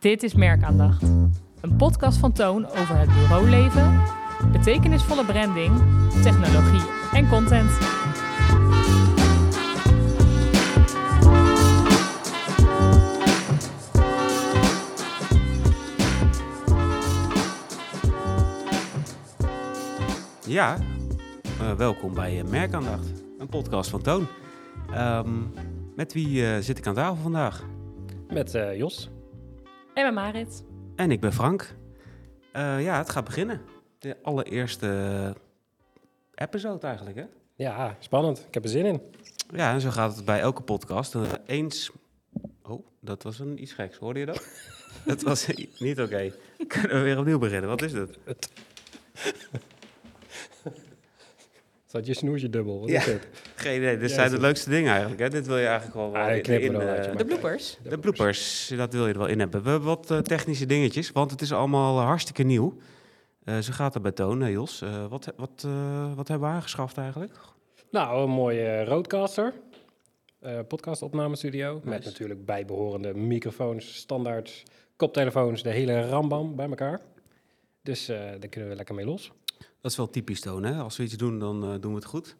Dit is Merkaandacht. Een podcast van Toon over het bureauleven, betekenisvolle branding, technologie en content. Ja, eh, welkom bij eh, Merkaandacht, een podcast van Toon. Ehm, met wie eh, zit ik aan tafel vandaag? Met eh, Jos. En met Marit. En ik ben Frank. Eh, ja, het gaat beginnen. De allereerste episode eigenlijk, hè? Ja, spannend. Ik heb er zin in. Ja, en zo gaat het bij elke podcast. Eh, eens... Oh, dat was een iets geks. Hoorde je dat? dat was niet oké. Kunnen we weer opnieuw beginnen? Wat is dat? Zat je snoertje dubbel? Wat Ja. is dit? Geen idee. Dit Ja, zijn de het- leukste dingen eigenlijk, hè? Dit wil je eigenlijk wel... Ah, er in, eh, je De bloopers. De bloopers, dat wil je er wel in hebben. We hebben wat eh, technische dingetjes, want het is allemaal eh, hartstikke nieuw. Eh zo gaat het bij Toon, Jos. Eh, wat, wat, eh, wat hebben we aangeschaft eigenlijk? Nou, een mooie roadcaster. eh podcastopnamestudio. Met Nice. natuurlijk bijbehorende microfoons, standaard koptelefoons, de hele rambam bij elkaar. Dus eh daar kunnen we lekker mee los. Dat is wel typisch Toon, hè? Als we iets doen, dan eh, doen we het goed.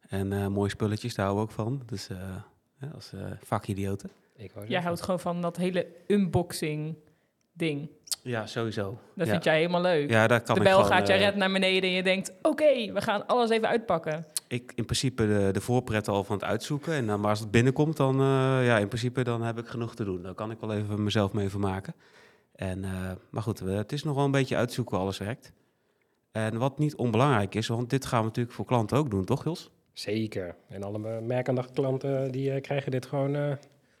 En eh, mooie spulletjes, daar houden we ook van. Dus eh, hè, als eh, vakidioten. Ik Jij houdt gewoon van dat hele unboxing ding. Ja, sowieso. Dat ja. vind jij helemaal leuk. Ja, daar kan de ik bel gewoon, gaat je eh, red naar beneden en je denkt... oké, we gaan alles even uitpakken. Ik in principe de, de voorpret al van het uitzoeken. En dan, maar als het binnenkomt, dan, eh, ja, in principe, dan heb ik genoeg te doen. Daar kan ik wel even mezelf mee vermaken. En, eh, maar goed, het is nog wel een beetje uitzoeken hoe alles werkt. En wat niet onbelangrijk is, want dit gaan we natuurlijk voor klanten ook doen, toch Jos? Zeker. En alle merkaandacht klanten die eh, krijgen dit gewoon eh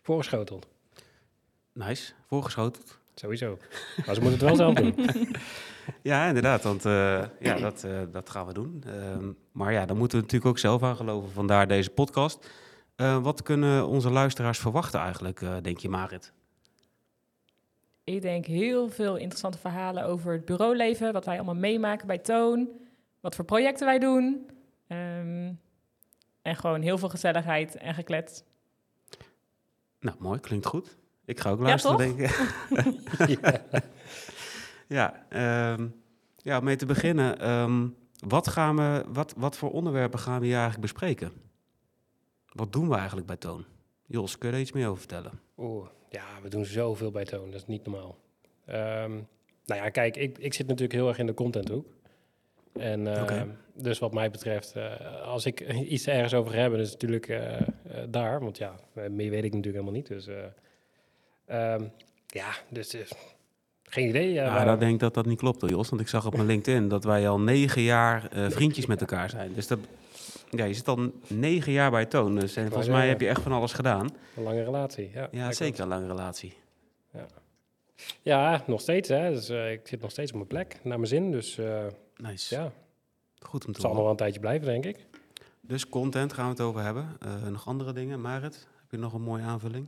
voorgeschoteld. Nice, voorgeschoteld. Sowieso. Maar ze moeten het wel zelf doen. Ja, inderdaad, want eh, ja, dat, dat gaan we doen. Ehm, maar ja, daar moeten we natuurlijk ook zelf aan geloven, vandaar deze podcast. Wat kunnen onze luisteraars verwachten eigenlijk, denk je Marit? Ik denk heel veel interessante verhalen over het bureauleven. Wat wij allemaal meemaken bij Toon. Wat voor projecten wij doen. Ehm, en gewoon heel veel gezelligheid en geklet. Nou, mooi, klinkt goed. Ik ga ook Ja, luisteren, denk ik. ja. Ja, ehm, ja, om mee te beginnen. ehm, wat, gaan we, wat, wat voor onderwerpen gaan we hier eigenlijk bespreken? Wat doen we eigenlijk bij Toon? Jos, kun je er iets meer over vertellen? Oeh, ja, we doen zoveel bij Toon. Dat is niet normaal. Ehm, nou ja, kijk, ik, ik zit natuurlijk heel erg in de contenthoek. En eh, Oké. dus wat mij betreft, eh, als ik iets ergens over heb, dan is natuurlijk eh, eh, daar. Want ja, meer weet ik natuurlijk helemaal niet. Dus eh, ehm, ja, dus geen idee. Ja, Ja, nou, denk ik dat dat niet klopt, hoor, Jos. Want ik zag op mijn LinkedIn dat wij al negen jaar vriendjes met elkaar zijn. Dus dat, ja, je zit al negen jaar bij Toon. Dus en volgens mij heb je echt van alles gedaan. Een lange relatie. Ja, Ja, zeker een lange relatie. klopt. Ja, nog steeds. Hè. Dus, eh, ik zit nog steeds op mijn plek, naar mijn zin. Dus eh, Nice. ja, Goed om het te zal nog wel een tijdje blijven, denk ik. Dus content gaan we het over hebben. Eh, nog andere dingen. Marit, heb je nog een mooie aanvulling?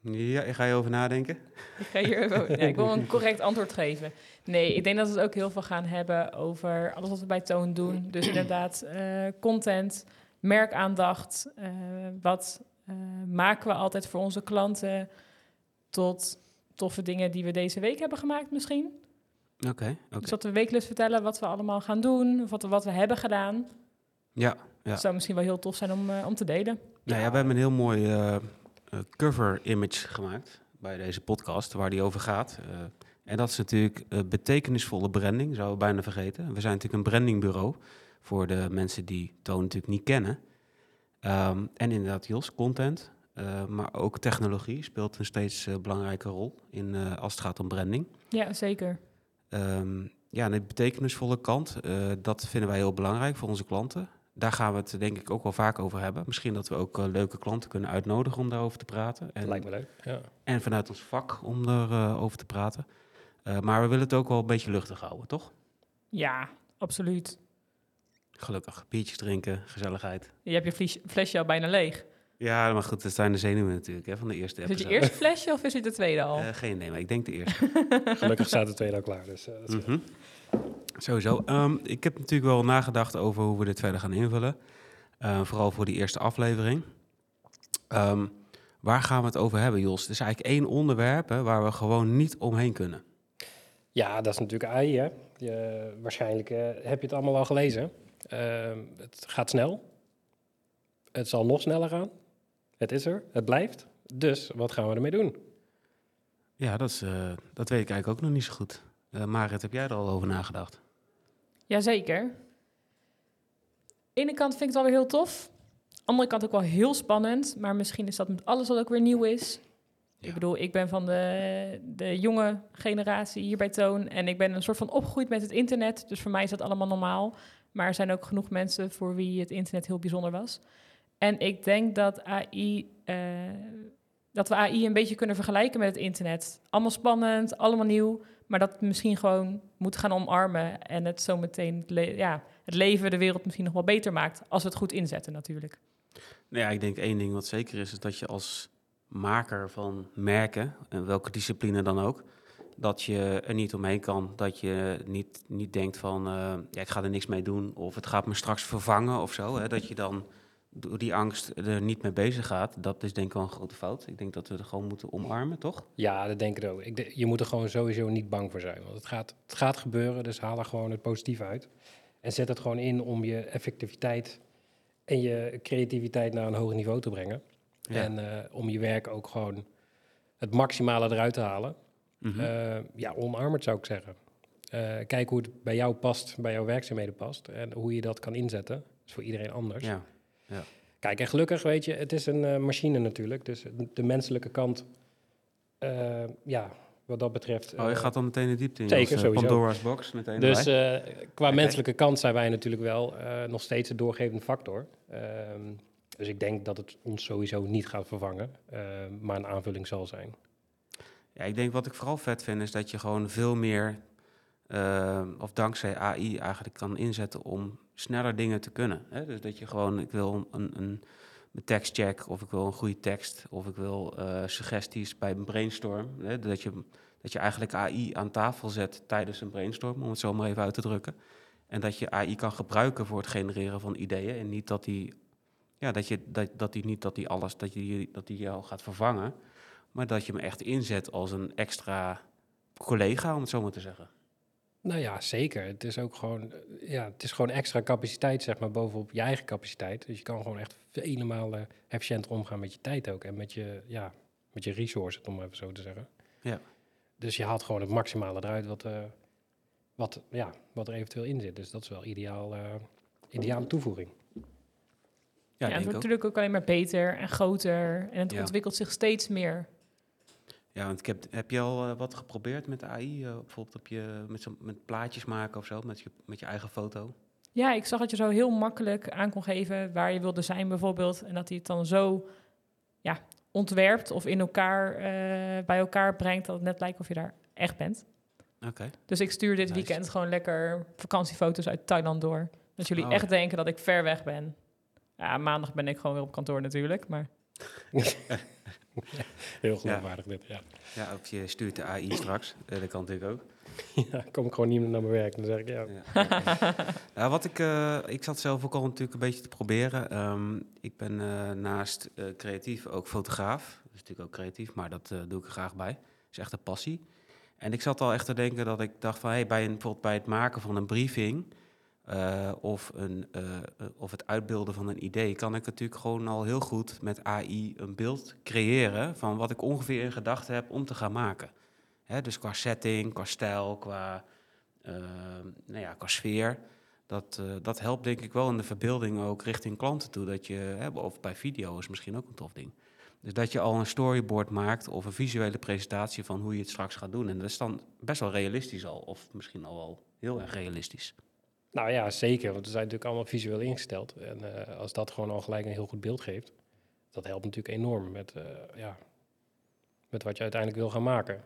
Ja, ik ga je over nadenken. Ik, ga hier even, ja, ik wil een correct antwoord geven. Nee, ik denk dat we het ook heel veel gaan hebben over alles wat we bij Toon doen. Dus inderdaad, eh, content, merkaandacht. eh, wat eh, maken we altijd voor onze klanten? Tot toffe dingen die we deze week hebben gemaakt misschien. Oké, oké. Dus dat we wekelijks vertellen wat we allemaal gaan doen. Of wat we, wat we hebben gedaan. Ja, Ja. Het zou misschien wel heel tof zijn om, om te delen. nou ja, we hebben een heel mooi cover image gemaakt bij deze podcast, waar die over gaat. En dat is natuurlijk eh, betekenisvolle branding, zouden we bijna vergeten. We zijn natuurlijk een brandingbureau voor de mensen die Toon natuurlijk niet kennen. Ehm, en inderdaad, Jos, content, eh, maar ook technologie speelt een steeds eh, belangrijke rol in, eh, als het gaat om branding. Ja, zeker. Ehm, ja, de betekenisvolle kant, eh, dat vinden wij heel belangrijk voor onze klanten. Daar gaan we het denk ik ook wel vaak over hebben. Misschien dat we ook leuke klanten kunnen uitnodigen om daarover te praten. Dat En, lijkt me leuk. Ja. en vanuit ons vak om erover over te praten. Eh, maar we willen het ook wel een beetje luchtig houden, toch? Ja, absoluut. Gelukkig. Biertjes drinken, gezelligheid. Je hebt je fles- flesje al bijna leeg. Ja, maar goed, dat zijn de zenuwen natuurlijk hè, van de eerste Is het je eerste flesje of is het de tweede al? Eh, geen idee, maar ik denk de eerste. Gelukkig staat de tweede al klaar. Dus, eh, dat is Mhm. Sowieso. Ehm, ik heb natuurlijk wel nagedacht over hoe we dit verder gaan invullen. Eh, vooral voor die eerste aflevering. Ehm, Waar gaan we het over hebben, Jos? Het is eigenlijk één onderwerp hè, waar we gewoon niet omheen kunnen. Ja, dat is natuurlijk AI. Hè? Je, waarschijnlijk eh, heb je het allemaal al gelezen. Ehm, het gaat snel. Het zal nog sneller gaan. Het is er. Het blijft. Dus wat gaan we ermee doen? Ja, dat, is, eh, dat weet ik eigenlijk ook nog niet zo goed. Eh Marit, heb jij er al over nagedacht? Jazeker. Aan de ene kant vind ik het wel weer heel tof. Andere kant ook wel heel spannend. Maar misschien is dat met alles wat ook weer nieuw is. Ja. Ik bedoel, ik ben van de, de jonge generatie hier bij Toon. En ik ben een soort van opgegroeid met het internet. Dus voor mij is dat allemaal normaal. Maar er zijn ook genoeg mensen voor wie het internet heel bijzonder was. En ik denk dat AI... eh, dat we AI een beetje kunnen vergelijken met het internet. Allemaal spannend, allemaal nieuw. Maar dat we misschien gewoon moeten gaan omarmen. En het zometeen het, le- ja, het leven, de wereld misschien nog wel beter maakt. Als we het goed inzetten natuurlijk. Nou ja, ik denk één ding wat zeker is, is dat je als maker van merken, en welke discipline dan ook, dat je er niet omheen kan. Dat je niet, niet denkt van, eh, ja, ik ga er niks mee doen, of het gaat me straks vervangen of zo. Hè, dat je dan door die angst er niet mee bezig gaat. Dat is denk ik wel een grote fout. Ik denk dat we het gewoon moeten omarmen, toch? Ja, dat denk ik ook. Je moet er gewoon sowieso niet bang voor zijn. Want het gaat, het gaat gebeuren, dus haal er gewoon het positieve uit. En zet het gewoon in om je effectiviteit en je creativiteit naar een hoger niveau te brengen. Ja. En eh, om je werk ook gewoon het maximale eruit te halen. Mhm. Eh, ja, omarm het zou ik zeggen. Eh, kijk hoe het bij jou past, bij jouw werkzaamheden past. En hoe je dat kan inzetten. Dat is voor iedereen anders. ja. Kijk, en gelukkig, weet je, het is een machine natuurlijk. Dus de menselijke kant, ja, wat dat betreft... Oh, je gaat dan meteen de diepte in. zeker, sowieso. Pandora's box meteen Dus qua menselijke kant zijn wij natuurlijk wel nog steeds de doorgevende factor. Ehm, dus ik denk dat het ons sowieso niet gaat vervangen, eh, maar een aanvulling zal zijn. Ja, ik denk wat ik vooral vet vind is dat je gewoon veel meer, eh, of dankzij AI eigenlijk kan inzetten om sneller dingen te kunnen. Hè? Dus dat je gewoon, ik wil een, een, een tekstcheck of ik wil een goede tekst of ik wil eh, suggesties bij een brainstorm. Hè? Dat, je, dat je eigenlijk AI aan tafel zet tijdens een brainstorm, om het zo maar even uit te drukken. En dat je AI kan gebruiken voor het genereren van ideeën en niet dat die, ja, dat je, dat, dat die niet dat die alles, dat die, dat die jou gaat vervangen. Maar dat je hem echt inzet als een extra collega, om het zo maar te zeggen. Nou ja, zeker. Het is ook gewoon, eh, ja, het is gewoon extra capaciteit, zeg maar, bovenop je eigen capaciteit. Dus je kan gewoon echt vele malen efficiënter omgaan met je tijd ook. En met je, ja, met je resources, om even zo te zeggen. Ja. Dus je haalt gewoon het maximale eruit wat, eh, wat, ja, wat er eventueel in zit. Dus dat is wel ideaal, eh, ideale toevoeging. Ja, Ja, het wordt ook. natuurlijk ook alleen maar beter en groter. En het Ja. ontwikkelt zich steeds meer. Ja, want ik heb, heb je al eh, wat geprobeerd met AI? eh, bijvoorbeeld op je, met, zo, met plaatjes maken of zo, met je, met je eigen foto? Ja, ik zag dat je zo heel makkelijk aan kon geven waar je wilde zijn bijvoorbeeld. En dat hij het dan zo ja, ontwerpt of in elkaar, eh, bij elkaar brengt dat het net lijkt of je daar echt bent. Oké. Dus ik stuur dit Nice. weekend gewoon lekker vakantiefoto's uit Thailand door. Dat jullie Oh, echt ja. denken dat ik ver weg ben. Ja, maandag ben ik gewoon weer op kantoor natuurlijk. Maar Heel geloofwaardig dit, ja. Ja, of je stuurt de AI straks. Eh, dat kan natuurlijk ook. ja. Kom ik gewoon niet meer naar mijn werk, dan zeg ik ja. Ja, nou, wat ik, eh, ik zat zelf ook al natuurlijk een beetje te proberen. Ehm, ik ben eh, naast eh, creatief ook fotograaf. Dat is natuurlijk ook creatief, maar dat eh, doe ik er graag bij. Dat is echt een passie. En ik zat al echt te denken dat ik dacht van... Hey, bij, een, bijvoorbeeld bij het maken van een briefing... eh, of, een, eh, of het uitbeelden van een idee... kan ik natuurlijk gewoon al heel goed met AI een beeld creëren... van wat ik ongeveer in gedachten heb om te gaan maken. Hè, dus qua setting, qua stijl, qua, eh, nou ja, qua sfeer... Dat, dat helpt denk ik wel in de verbeelding ook richting klanten toe. Dat je, hè, of bij video is misschien ook een tof ding. Dus dat je al een storyboard maakt of een visuele presentatie van hoe je het straks gaat doen. En dat is dan best wel realistisch al, of misschien al wel heel erg realistisch. Nou ja, zeker. Want we zijn natuurlijk allemaal visueel ingesteld. En eh, als dat gewoon al gelijk een heel goed beeld geeft, dat helpt natuurlijk enorm met, eh, ja, met wat je uiteindelijk wil gaan maken.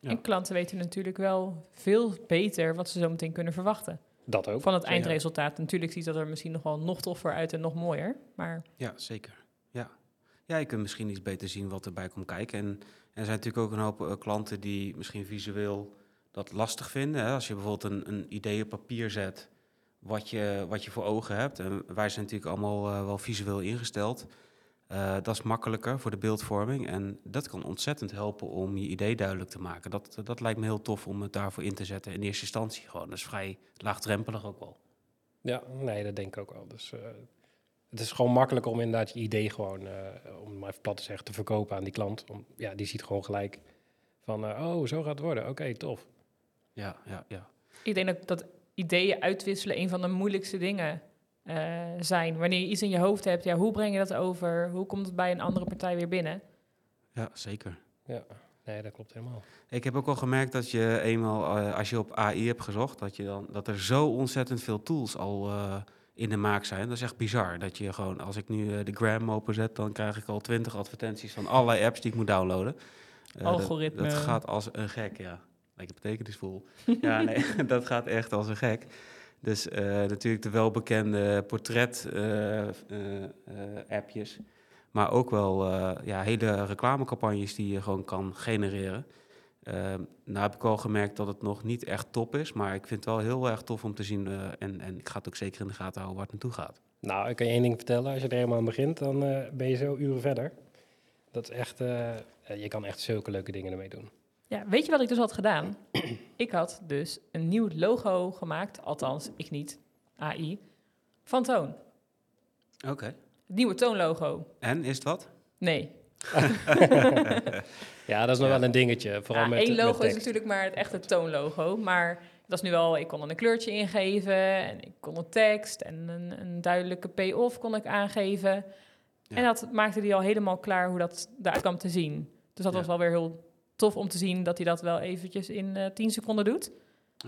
Ja. en klanten weten natuurlijk wel veel beter wat ze zo meteen kunnen verwachten. Dat ook. Van het eindresultaat. Natuurlijk ziet dat er misschien nog wel nog toffer uit en nog mooier. Maar Ja, zeker. Ja. ja, je kunt misschien iets beter zien wat erbij komt kijken. En, en er zijn natuurlijk ook een hoop eh, klanten die misschien visueel dat lastig vinden. Hè? Als je bijvoorbeeld een, een idee op papier zet, wat je, wat je voor ogen hebt. En wij zijn natuurlijk allemaal eh, wel visueel ingesteld. Eh, dat is makkelijker voor de beeldvorming en dat kan ontzettend helpen om je idee duidelijk te maken. Dat, dat lijkt me heel tof om het daarvoor in te zetten in eerste instantie gewoon. Dat is vrij laagdrempelig ook wel. Ja, nee, dat denk ik ook wel. Dus uh, het is gewoon makkelijk om inderdaad je idee gewoon, om maar even plat te zeggen, te verkopen aan die klant. Om, ja, die ziet gewoon gelijk van, oh, zo gaat het worden. Oké, tof. Ja, ja, ja. Ik denk dat, dat ideeën uitwisselen een van de moeilijkste dingen uh, zijn. Wanneer je iets in je hoofd hebt, ja, hoe breng je dat over? Hoe komt het bij een andere partij weer binnen? Ja, zeker. Ja, nee, dat klopt helemaal. Ik heb ook al gemerkt dat je eenmaal, uh, als je op AI hebt gezocht, dat, je dan, dat er zo ontzettend veel tools al uh, in de maak zijn. Dat is echt bizar. Dat je gewoon, als ik nu de Gram openzet, dan krijg ik al twintig advertenties van allerlei apps die ik moet downloaden. Algoritme. Dat, dat, gaat als een gek, ja. Lekker betekenisvol. ja, nee, dat gaat echt als een gek. Dus uh, natuurlijk de welbekende portret-appjes. Uh, uh, maar ook wel ja, hele reclamecampagnes die je gewoon kan genereren. nou heb ik wel gemerkt dat het nog niet echt top is. Maar ik vind het wel heel erg tof om te zien. en, en ik ga het ook zeker in de gaten houden waar het naartoe gaat. Nou, ik kan je één ding vertellen. Als je er helemaal aan begint, dan ben je zo uren verder. Dat is echt... je kan echt zulke leuke dingen ermee doen. Ja, weet je wat ik dus had gedaan? ik had dus een nieuw logo gemaakt, althans, ik niet, AI, van Toon. Oké. Okay. Het nieuwe Toonlogo. En, is het wat? Nee. ja, dat is nog ja. wel een dingetje. Vooral ja, met, één logo met is natuurlijk maar het echte Toonlogo, maar dat is nu wel, ik kon er een kleurtje ingeven en ik kon een tekst en een, een duidelijke payoff kon ik aangeven. Ja. En dat maakte die al helemaal klaar hoe dat eruit kwam te zien. Dus dat was wel weer heel tof om te zien dat hij dat wel eventjes in uh, 10 seconden doet.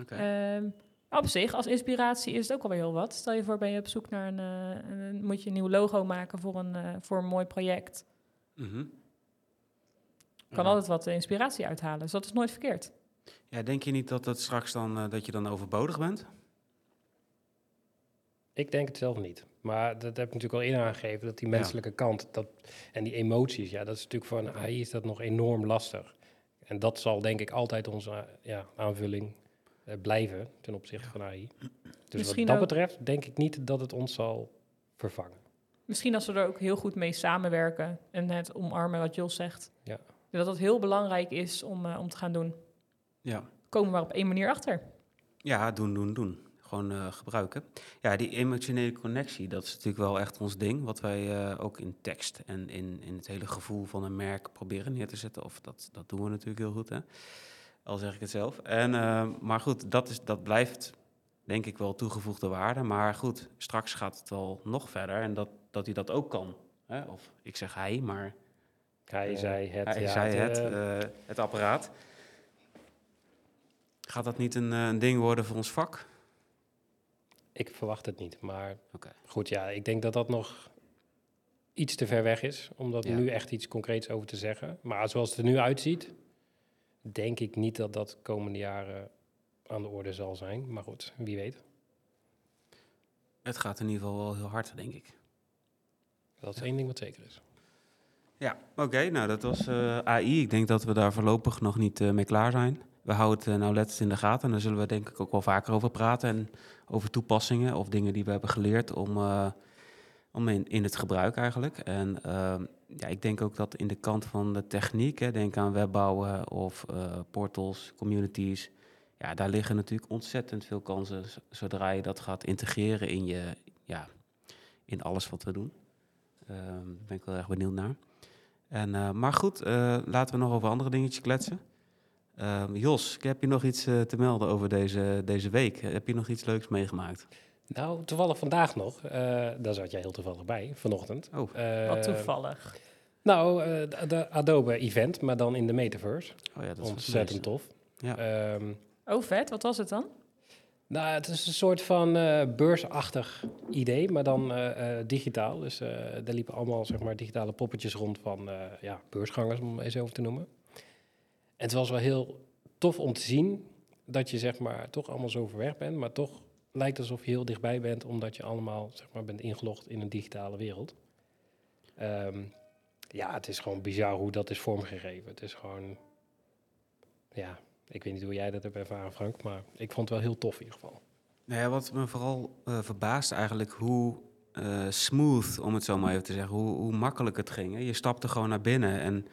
Okay. Uh, op zich, als inspiratie is het ook alweer heel wat. Stel je voor, ben je op zoek naar een, uh, een moet je een nieuw logo maken voor een, uh, voor een mooi project. Mm -hmm. Kan ja. altijd wat inspiratie uithalen, dus dat is nooit verkeerd. Ja, denk je niet dat dat straks dan, uh, dat je dan overbodig bent? Ik denk het zelf niet. Maar dat heb ik natuurlijk al eerder aangegeven, dat die menselijke ja. kant dat, en die emoties, ja, dat is natuurlijk voor een AI is dat nog enorm lastig. En dat zal denk ik altijd onze ja, aanvulling uh, blijven ten opzichte van AI. Dus Misschien wat dat ook- betreft denk ik niet dat het ons zal vervangen. Misschien als we er ook heel goed mee samenwerken en het omarmen wat Jos zegt. Ja. Dat het heel belangrijk is om, eh, om te gaan doen. Ja. Komen we maar op één manier achter. Ja, doen, doen, doen. Gewoon eh, gebruiken. Ja, die emotionele connectie, dat is natuurlijk wel echt ons ding. Wat wij eh, ook in tekst en in, in het hele gevoel van een merk proberen neer te zetten. Of dat, dat doen we natuurlijk heel goed, hè. Al zeg ik het zelf. En, eh, maar goed, dat, is, dat blijft denk ik wel toegevoegde waarde. Maar goed, straks gaat het wel nog verder. En dat, dat hij dat ook kan. Hè? Of ik zeg hij, maar Hij zei het. hij ja, zei het, het apparaat. Gaat dat niet een, een ding worden voor ons vak? Ik verwacht het niet. Maar goed, ja, ik denk dat dat nog iets te ver weg is. Om dat Ja. nu echt iets concreets over te zeggen. Maar zoals het er nu uitziet, denk ik niet dat dat komende jaren aan de orde zal zijn. Maar goed, wie weet. Het gaat in ieder geval wel heel hard, denk ik. Dat is één ding wat zeker is. Ja, oké. nou, dat was eh, AI. Ik denk dat we daar voorlopig nog niet eh, mee klaar zijn. We houden het uh, nauwlettend in de gaten. En daar zullen we denk ik ook wel vaker over praten. En over toepassingen of dingen die we hebben geleerd om, eh, om in, in het gebruik eigenlijk. En ehm, ja, ik denk ook dat in de kant van de techniek, hè, denk aan webbouwen of eh, portals, communities. Ja, daar liggen natuurlijk ontzettend veel kansen zodra je dat gaat integreren in, je, ja, in alles wat we doen. Ehm, Daar ben ik wel erg benieuwd naar. En, eh, maar goed, laten we nog over andere dingetjes kletsen. Ehm, Jos, heb je nog iets eh, te melden over deze, deze week? Heb je nog iets leuks meegemaakt? Nou, toevallig vandaag nog. eh, daar zat jij heel toevallig bij, vanochtend. Oh, Eh, Wat toevallig. Nou, eh, de, de Adobe Event, maar dan in de metaverse. oh ja, dat is Ontzettend tof. Ja. Ehm, Oh, vet. Wat was het dan? nou, het is een soort van eh, beursachtig idee, maar dan eh, eh, digitaal. Dus eh er liepen allemaal zeg maar, digitale poppetjes rond van eh, ja, beursgangers, om het eens over te noemen. Het was wel heel tof om te zien dat je zeg maar, toch allemaal zo ver weg bent, maar toch lijkt alsof je heel dichtbij bent, omdat je allemaal zeg maar, bent ingelogd in een digitale wereld. Ehm, ja, het is gewoon bizar hoe dat is vormgegeven. Het is gewoon, ja, ik weet niet hoe jij dat hebt ervaren, Frank, maar ik vond het wel heel tof in ieder geval. Nou ja, wat me vooral eh verbaast eigenlijk hoe eh, smooth, om het zo maar even te zeggen, hoe, hoe makkelijk het ging. Je stapte gewoon naar binnen en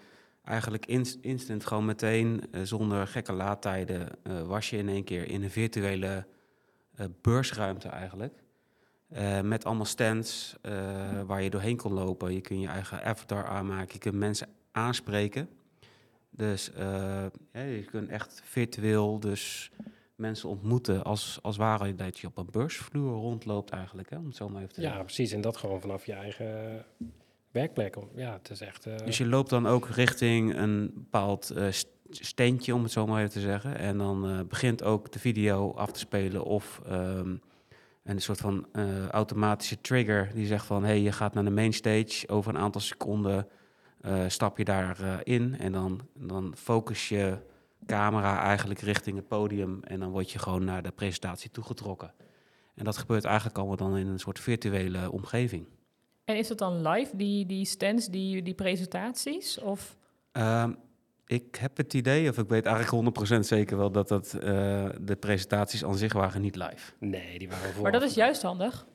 eigenlijk inst- instant gewoon meteen, eh, zonder gekke laadtijden, eh, was je in één keer in een virtuele eh, beursruimte eigenlijk. Met allemaal stands waar je doorheen kon lopen. Je kunt je eigen avatar aanmaken, je kunt mensen aanspreken. Dus ja, je kunt echt virtueel dus mensen ontmoeten als, als ware dat je op een beursvloer rondloopt eigenlijk, hè, om het zo maar even te Ja, zeggen. precies. En dat gewoon vanaf je eigen werkplek. Ja, het is echt... eh, Dus je loopt dan ook richting een bepaald eh, st- steentje, om het zo maar even te zeggen. En dan eh, begint ook de video af te spelen of ehm, een soort van automatische trigger die zegt van... hé, hey, je gaat naar de main stage, over een aantal seconden stap je daarin in en dan, dan focus je camera eigenlijk richting het podium en dan word je gewoon naar de presentatie toegetrokken. En dat gebeurt eigenlijk allemaal dan in een soort virtuele omgeving. En is dat dan live, die, die stands, die, die presentaties? Of Ehm, ik heb het idee, of ik weet eigenlijk 100% zeker wel, dat dat, eh, de presentaties aan zich waren niet live. Nee, die waren voor. Maar dat is juist handig.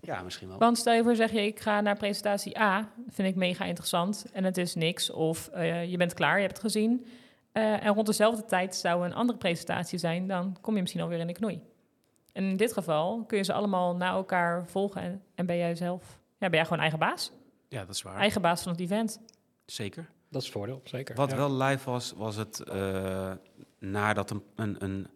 Ja, misschien wel. Want stel je voor, zeg je, ik ga naar presentatie A. Vind ik mega interessant. En het is niks. Of eh, je bent klaar, je hebt het gezien. Eh, en rond dezelfde tijd zou een andere presentatie zijn. Dan kom je misschien alweer in de knoei. En in dit geval kun je ze allemaal na elkaar volgen. En, en ben jij zelf... Ja, ben jij gewoon eigen baas? Ja, dat is waar. Eigen baas van het event. Zeker. Dat is het voordeel, zeker. Wat Ja. wel live was, was het eh, nadat een, een, een,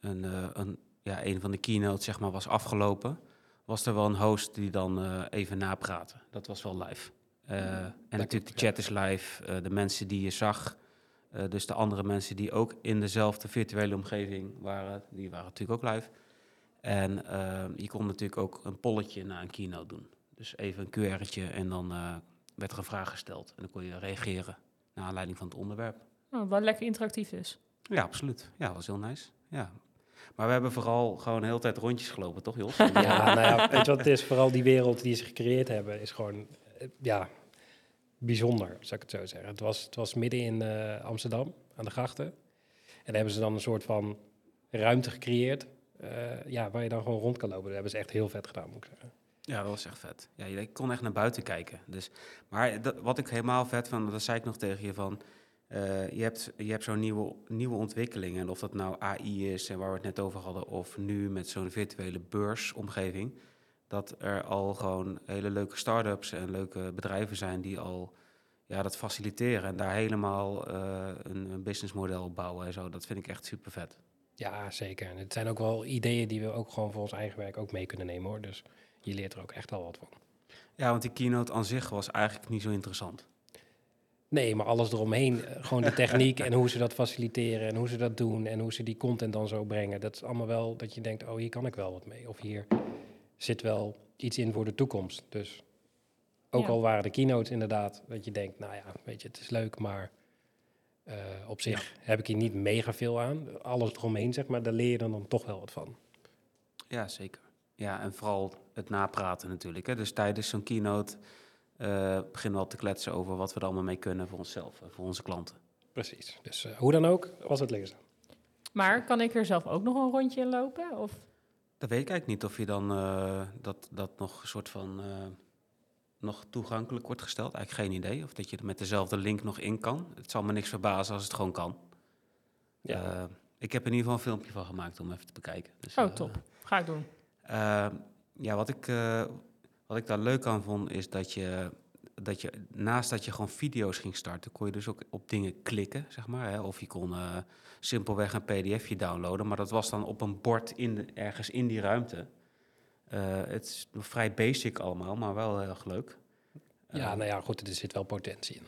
een, eh, een, ja, een van de keynotes zeg maar, was afgelopen, was er wel een host die dan eh, even napraatte. Dat was wel live. Eh, en natuurlijk de chat is live. eh, de mensen die je zag, eh, dus de andere mensen die ook in dezelfde virtuele omgeving waren, die waren natuurlijk ook live. En je kon natuurlijk ook een polletje na een keynote doen. Dus even een QR'tje en dan eh, werd er een vraag gesteld. En dan kon je reageren naar aanleiding van het onderwerp. Oh, wat lekker interactief is. Ja, absoluut. Ja, dat was heel nice. Ja. Maar we hebben vooral gewoon de hele tijd rondjes gelopen, toch Jos? Ja, nou ja, weet je wat het is? Vooral die wereld die ze gecreëerd hebben is gewoon, eh, ja, bijzonder, zou ik het zo zeggen. Het was, het was midden in eh, Amsterdam, aan de grachten. En daar hebben ze dan een soort van ruimte gecreëerd, eh, ja, waar je dan gewoon rond kan lopen. Dat hebben ze echt heel vet gedaan, moet ik zeggen. Ja, dat was echt vet. Ja, je kon echt naar buiten kijken. Dus, maar wat ik helemaal vet vond, dat zei ik nog tegen je van... eh, je hebt, je hebt zo'n nieuwe, nieuwe ontwikkeling. En of dat nou AI is, en waar we het net over hadden... of nu met zo'n virtuele beursomgeving... dat er al gewoon hele leuke start-ups en leuke bedrijven zijn... die al ja, dat faciliteren en daar helemaal eh, een, een businessmodel op bouwen en zo. Dat vind ik echt super vet. Ja, zeker. En het zijn ook wel ideeën die we ook gewoon voor ons eigen werk ook mee kunnen nemen, hoor. Dus je leert er ook echt al wat van. Ja, want die keynote aan zich was eigenlijk niet zo interessant. Nee, maar alles eromheen. eh, Gewoon de techniek en hoe ze dat faciliteren en hoe ze dat doen en hoe ze die content dan zo brengen. Dat is allemaal wel dat je denkt, oh, hier kan ik wel wat mee. Of hier zit wel iets in voor de toekomst. Dus ook Ja. al waren de keynotes inderdaad, dat je denkt, nou ja, weet je, het is leuk, maar eh, op zich heb ik hier niet mega veel aan. Alles eromheen, zeg maar, daar leer je dan, dan toch wel wat van. Ja, zeker. Ja, en vooral het napraten natuurlijk. Hè. Dus tijdens zo'n keynote eh, beginnen we al te kletsen over wat we er allemaal mee kunnen voor onszelf en voor onze klanten. Precies. Dus eh, hoe dan ook, was het lezen. Maar kan ik er zelf ook nog een rondje in lopen? Of Dat weet ik eigenlijk niet of je dan eh, dat, dat nog een soort van eh, nog toegankelijk wordt gesteld. Eigenlijk geen idee. Of dat je er met dezelfde link nog in kan. Het zal me niks verbazen als het gewoon kan. Ja. Eh, ik heb in ieder geval een filmpje van gemaakt om even te bekijken. Dus, Oh, eh, top. Ga ik doen. Uh, ja, wat ik, uh, wat ik daar leuk aan vond, is dat je, dat je naast dat je gewoon video's ging starten, kon je dus ook op dingen klikken, zeg maar. Hè? Of je kon uh, simpelweg een pdfje downloaden, maar dat was dan op een bord in de, ergens in die ruimte. Uh, het is vrij basic allemaal, maar wel heel erg leuk. Ja, nou ja, goed, er zit wel potentie in.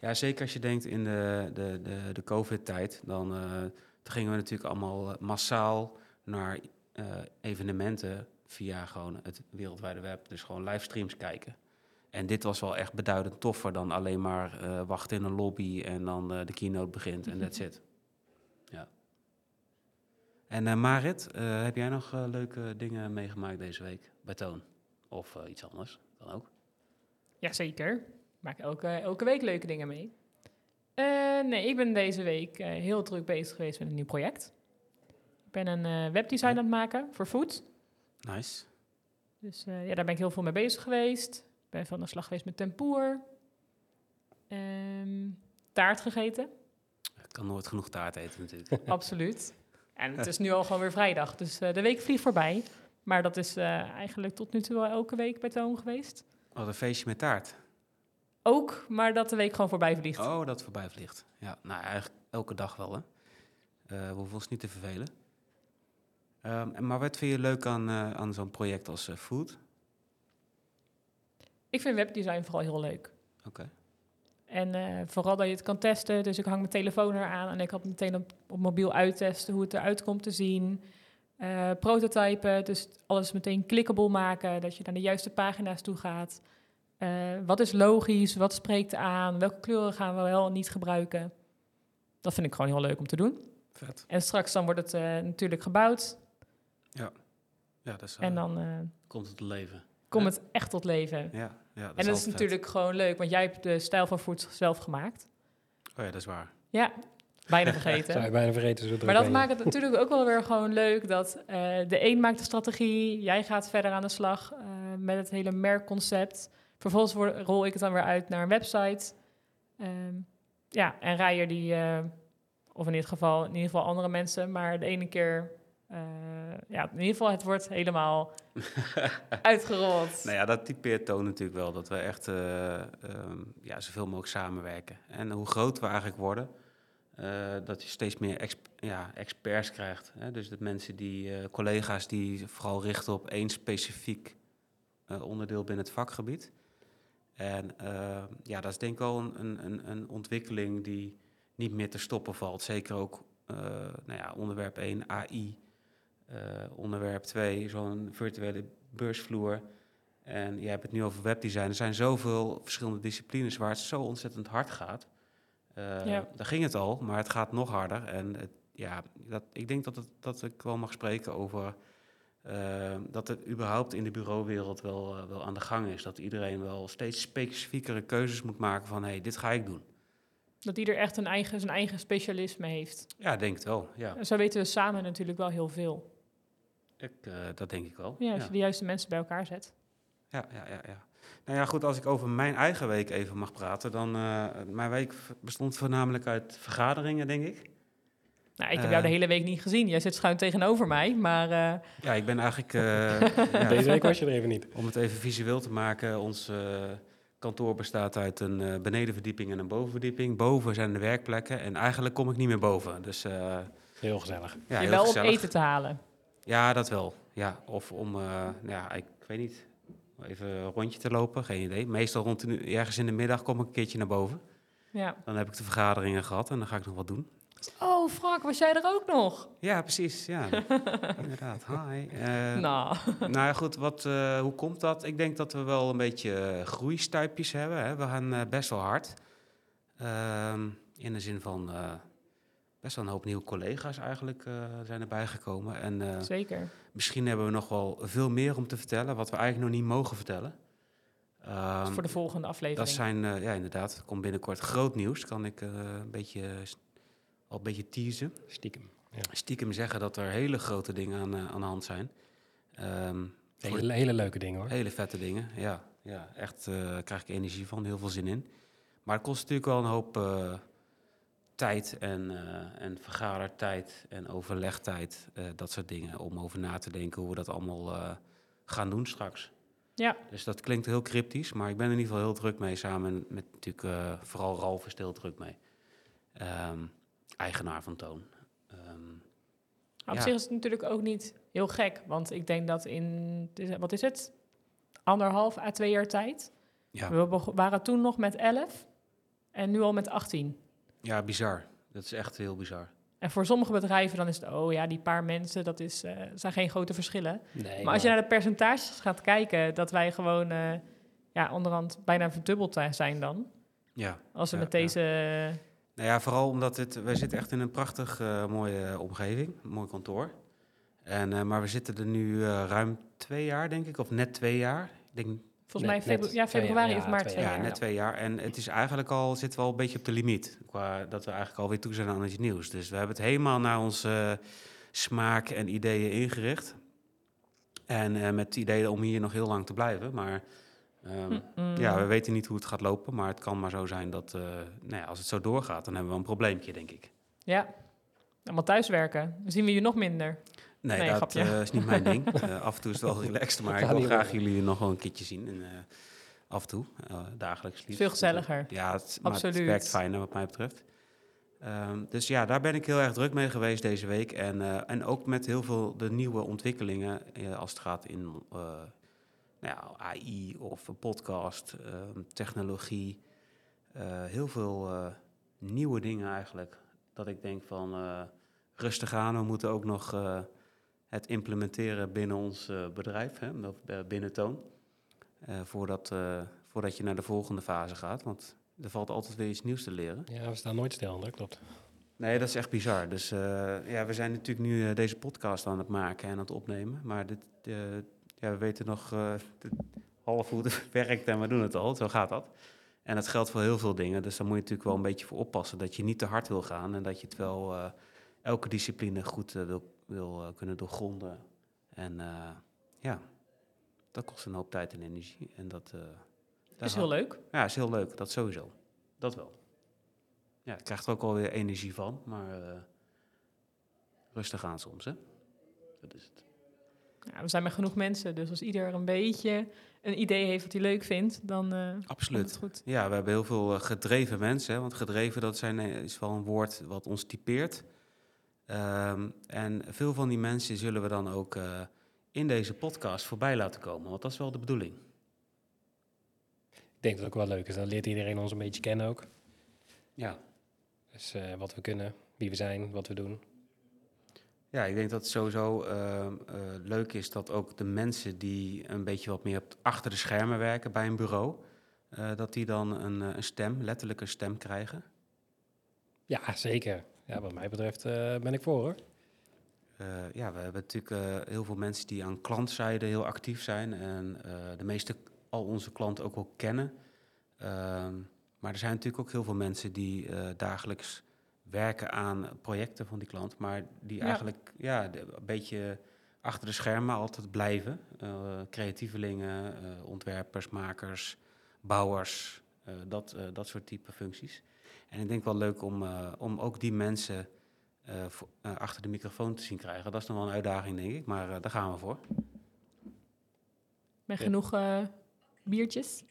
Ja, zeker als je denkt in de, de, de, de COVID-tijd, dan, dan gingen we natuurlijk allemaal massaal naar uh, evenementen via gewoon het wereldwijde web, dus gewoon livestreams kijken. En dit was wel echt beduidend toffer dan alleen maar uh, wachten in een lobby en dan uh, de keynote begint en that's it. Ja. En Marit, heb jij nog leuke dingen meegemaakt deze week bij Toon? Of iets anders, dan ook? Jazeker. Ik maak elke, elke week leuke dingen mee. Nee, ik ben deze week heel druk bezig geweest met een nieuw project. Ik ben een uh, webdesign aan het maken voor food. Nice. Dus eh, ja, daar ben ik heel veel mee bezig geweest. Ik ben van de slag geweest met tempoer. Ehm, taart gegeten, Ik kan nooit genoeg taart eten natuurlijk. absoluut. En het is nu al gewoon weer vrijdag, dus eh, de week vliegt voorbij. Maar dat is eh, eigenlijk tot nu toe wel elke week bij Toon geweest. Wat een feestje met taart. Ook, maar dat de week gewoon voorbij vliegt. Oh, dat voorbij vliegt. Ja, nou eigenlijk elke dag wel hè. Eh, we hoeven ons niet te vervelen. Ehm, maar wat vind je leuk aan, eh, aan zo'n project als eh, Food? Ik vind webdesign vooral heel leuk. Oké. En eh, vooral dat je het kan testen. Dus ik hang mijn telefoon eraan en ik had meteen op, op mobiel uittesten hoe het eruit komt te zien. Prototypen, dus alles meteen clickable maken, dat je naar de juiste pagina's toe gaat. Wat is logisch, wat spreekt aan, welke kleuren gaan we wel en niet gebruiken. Dat vind ik gewoon heel leuk om te doen. Vet. En straks dan wordt het natuurlijk gebouwd Ja, dat is, en eh, dan eh, komt het te leven. komt Ja. het echt tot leven. Ja, ja dat en dat is vet. natuurlijk gewoon leuk, want jij hebt de stijl van Food zelf gemaakt. Oh ja, dat is waar. Ja, bijna Zou vergeten. je bijna vergeten. Zo druk Maar dat maakt het natuurlijk ook wel weer gewoon leuk dat eh, de een maakt de strategie, jij gaat verder aan de slag eh, met het hele merkconcept. Vervolgens rol ik het dan weer uit naar een website. Ehm, ja, en Rijer die, eh, of in dit geval, in ieder geval andere mensen, maar de ene keer, eh, ja, in ieder geval het wordt helemaal uitgerold. Nou ja, dat typeert Toon natuurlijk wel. Dat we echt eh, ehm, ja, zoveel mogelijk samenwerken. En hoe groot we eigenlijk worden, eh, dat je steeds meer exp- ja, experts krijgt. Hè? Dus dat mensen die, eh, collega's die vooral richten op één specifiek onderdeel binnen het vakgebied. En ja, dat is denk ik wel een, een, een, een ontwikkeling die niet meer te stoppen valt. Zeker ook nou ja, onderwerp 1, AI. Eh, onderwerp 2, zo'n virtuele beursvloer. En je hebt het nu over webdesign. Er zijn zoveel verschillende disciplines waar het zo ontzettend hard gaat. Ja. Daar ging het al, maar het gaat nog harder. En het, ja, dat, ik denk dat, het, dat ik wel mag spreken over eh, dat het überhaupt in de bureauwereld wel, wel aan de gang is. Dat iedereen wel steeds specifiekere keuzes moet maken van hé, hey, dit ga ik doen. Dat ieder echt een eigen, zijn eigen specialisme heeft. Ja, denk het wel. Ja, En zo weten we samen natuurlijk wel heel veel. Ik, eh, dat denk ik wel. Ja, als ja. je de juiste mensen bij elkaar zet. Ja, ja, ja, ja. Nou ja, goed, als ik over mijn eigen week even mag praten, dan... eh, mijn week bestond voornamelijk uit vergaderingen, denk ik. Nou, ik heb Eh. jou de hele week niet gezien. Jij zit schuin tegenover mij, maar eh, Ja, ik ben eigenlijk... eh, ja, Deze week was je er even niet. Om het even visueel te maken, ons kantoor bestaat uit een eh, benedenverdieping en een bovenverdieping. Boven zijn de werkplekken en eigenlijk kom ik niet meer boven. Dus eh, Heel gezellig. ja, je heel wel om gezellig. eten te halen. Ja, dat wel. Ja, of om, nou ja, ik weet niet, even een rondje te lopen, geen idee. Meestal rond de, ergens in de middag kom ik een keertje naar boven. Ja. Dan heb ik de vergaderingen gehad en dan ga ik nog wat doen. Oh, Frank, was jij er ook nog? Ja, precies. Ja, inderdaad. Hi. Eh, nou, Nou ja, goed, wat, eh, hoe komt dat? Ik denk dat we wel een beetje groeistuipjes hebben. Hè? We gaan best wel hard. Ehm, in de zin van best wel een hoop nieuwe collega's eigenlijk eh, zijn erbij gekomen. En eh, zeker. misschien hebben we nog wel veel meer om te vertellen, wat we eigenlijk nog niet mogen vertellen. Ehm, voor de volgende aflevering. dat zijn, eh, ja inderdaad, er komt binnenkort groot nieuws. Kan ik eh, een beetje, al een beetje teasen Stiekem. stiekem zeggen dat er hele grote dingen aan, aan de hand zijn. Ehm, voor Hele, hele leuke dingen hoor. hele vette dingen, ja. ja echt eh krijg ik energie van, heel veel zin in. Maar het kost natuurlijk wel een hoop eh, tijd en, eh, en vergadertijd en overlegtijd, eh, dat soort dingen, om over na te denken hoe we dat allemaal eh, gaan doen straks. Ja, Dus dat klinkt heel cryptisch, maar ik ben er in ieder geval heel druk mee, samen met natuurlijk vooral Ralf is heel druk mee. Ehm, eigenaar van Toon. Ehm, op Ja. zich is het natuurlijk ook niet heel gek. Want ik denk dat in, wat is het? Anderhalf à twee jaar tijd. ja. We waren toen nog met 11 en nu al met 18. Ja, bizar. Dat is echt heel bizar. En voor sommige bedrijven dan is het, oh ja, die paar mensen, dat is, eh, zijn geen grote verschillen. Nee, maar als je naar de percentages gaat kijken, dat wij gewoon eh, ja, onderhand bijna verdubbeld zijn dan. Ja. Als we Ja, met ja. deze... Nou ja, vooral omdat het, wij zitten echt in een prachtig eh, mooie eh, omgeving, een mooi kantoor. En, eh, maar we zitten er nu eh, ruim twee jaar, denk ik, of net twee jaar. Ik denk, Volgens Net- mij febru- ja, februari jaar, of maart twee twee ja, jaar. net twee jaar. En het is eigenlijk al, zitten we al een beetje op de limiet. Qua dat we eigenlijk alweer toe zijn aan iets nieuws. Dus we hebben het helemaal naar onze eh, smaak en ideeën ingericht. En eh, met het idee om hier nog heel lang te blijven. Maar ehm, ja, we weten niet hoe het gaat lopen. Maar het kan maar zo zijn dat eh, nou ja, als het zo doorgaat, dan hebben we een probleempje, denk ik. Ja, allemaal thuiswerken. Dan zien we je nog minder. Nee, Nee, dat eh, is niet mijn ding. Eh, af en toe is het wel relaxed, maar ik wil graag worden. jullie nog wel een keertje zien. En, eh, af en toe, dagelijks liefst. Veel gezelliger. Ja, het, maar het Absoluut. werkt fijner wat mij betreft. Ehm, dus ja, daar ben ik heel erg druk mee geweest deze week. En, en ook met heel veel de nieuwe ontwikkelingen als het gaat in nou ja, AI of podcast, ehm, technologie. Heel veel nieuwe dingen eigenlijk. Dat ik denk van rustig aan, we moeten ook nog het implementeren binnen ons eh, bedrijf, hè, eh, binnen Toon. Eh, voordat, voordat je naar de volgende fase gaat. Want er valt altijd weer iets nieuws te leren. Ja, we staan nooit stil, dat klopt. Nee, dat is echt bizar. Dus ja, we zijn natuurlijk nu deze podcast aan het maken en aan het opnemen. Maar dit, ja, we weten nog half hoe het werkt en we doen het al. Zo gaat dat. En dat geldt voor heel veel dingen. Dus daar moet je natuurlijk wel een beetje voor oppassen. Dat je niet te hard wil gaan en dat je het wel elke discipline goed wil, wil eh, kunnen doorgronden. En eh, ja, dat kost een hoop tijd en energie. En dat, eh, Dat is heel leuk. ja, is heel leuk. Dat sowieso. Dat wel. Ja, je krijgt er ook alweer energie van, maar rustig aan soms, hè? Dat is het. Ja, we zijn met genoeg mensen, dus als ieder een beetje een idee heeft wat hij leuk vindt, dan komt Absoluut. het goed. Ja, we hebben heel veel gedreven mensen, hè, want gedreven dat zijn, is wel een woord wat ons typeert. Ehm, en veel van die mensen zullen we dan ook eh, in deze podcast voorbij laten komen, want dat is wel de bedoeling. Ik denk dat het ook wel leuk is. Dan leert iedereen ons een beetje kennen ook. Ja. Dus eh, wat we kunnen, wie we zijn, wat we doen. Ja, ik denk dat het sowieso ehm, eh, leuk is dat ook de mensen die een beetje wat meer achter de schermen werken bij een bureau, dat die dan een, een stem, letterlijk een stem krijgen. Ja, zeker. Ja, wat mij betreft eh, ben ik voor hoor. Eh, ja, we hebben natuurlijk eh, heel veel mensen die aan klantzijde heel actief zijn en eh, de meeste al onze klanten ook wel kennen. Ehm, maar er zijn natuurlijk ook heel veel mensen die eh, dagelijks werken aan projecten van die klant, maar die Ja. eigenlijk ja, de- een beetje achter de schermen altijd blijven. Eh, creatievelingen, eh, ontwerpers, makers, bouwers, eh, dat, eh, dat soort type functies. En ik denk wel leuk om, eh, om ook die mensen eh, eh, achter de microfoon te zien krijgen. Dat is nog wel een uitdaging, denk ik, maar eh, daar gaan we voor. Met Ja. genoeg biertjes.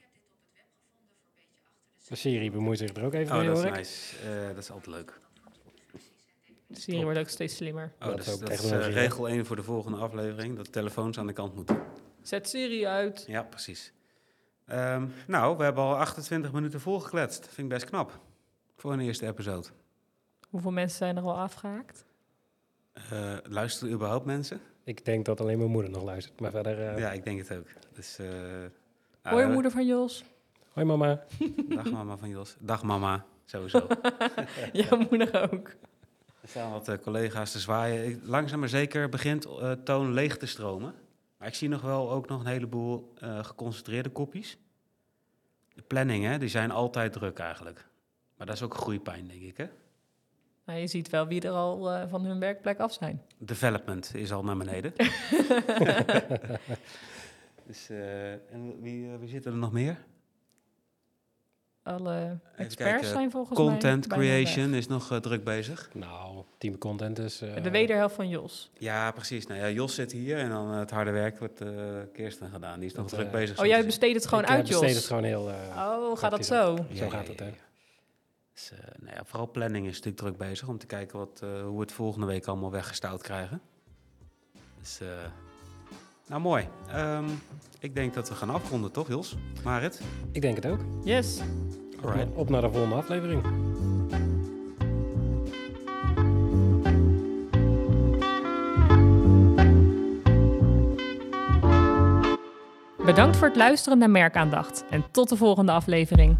De Siri bemoeit zich er ook even Oh, mee dat hoor is nice. Eh, dat is altijd leuk. De Siri wordt ook steeds slimmer. Oh, Dat dat, is dat is, regel 1 voor de volgende aflevering, dat de telefoons aan de kant moeten. Zet Siri uit. Ja, precies. Ehm, nou, we hebben al 28 minuten volgekletst. Vind ik best knap. Voor een eerste episode. Hoeveel mensen zijn er al afgehaakt? Eh luisteren überhaupt mensen? Ik denk dat alleen mijn moeder nog luistert. Maar verder... eh, Ja, ik denk het ook. Dus, eh, Hoi, eh, moeder van Jos. Hoi mama. Dag mama van Jos. Dag mama, sowieso. Jouw moeder ook. Er staan wat eh, collega's te zwaaien. Ik- Langzaam maar zeker begint eh, toon leeg te stromen. Maar ik zie nog wel ook nog een heleboel eh, geconcentreerde kopjes. De planning, hè, die zijn altijd druk eigenlijk. Maar dat is ook groeipijn, denk ik. Hè? Nou, je ziet wel wie er al eh, van hun werkplek af zijn. Development is al naar beneden. dus, eh, en wie, eh, wie zitten er nog meer? Alle experts kijken. zijn volgens mij Content creation is nog druk bezig. Nou, team content is... eh, weg. De wederhelft van Jos. Ja, precies. Nou ja, Jos zit hier en dan het harde werk wordt eh Kirsten gedaan. Die is nog Dat, druk bezig. Oh, zo jij te besteedt het gewoon ik, uit, Jos? besteed het gewoon heel... eh, Oh, gaat dat zo? Zo gaat het, hè. Dus, eh, nou ja, vooral planning is natuurlijk druk bezig om te kijken wat, eh, hoe we het volgende week allemaal weggestouwd krijgen. Dus, eh, nou mooi. Ehm, ik denk dat we gaan afronden, toch Jos? Marit? Ik denk het ook. Yes. Op, Alright. op naar de volgende aflevering. Bedankt voor het luisteren naar Merkaandacht en tot de volgende aflevering.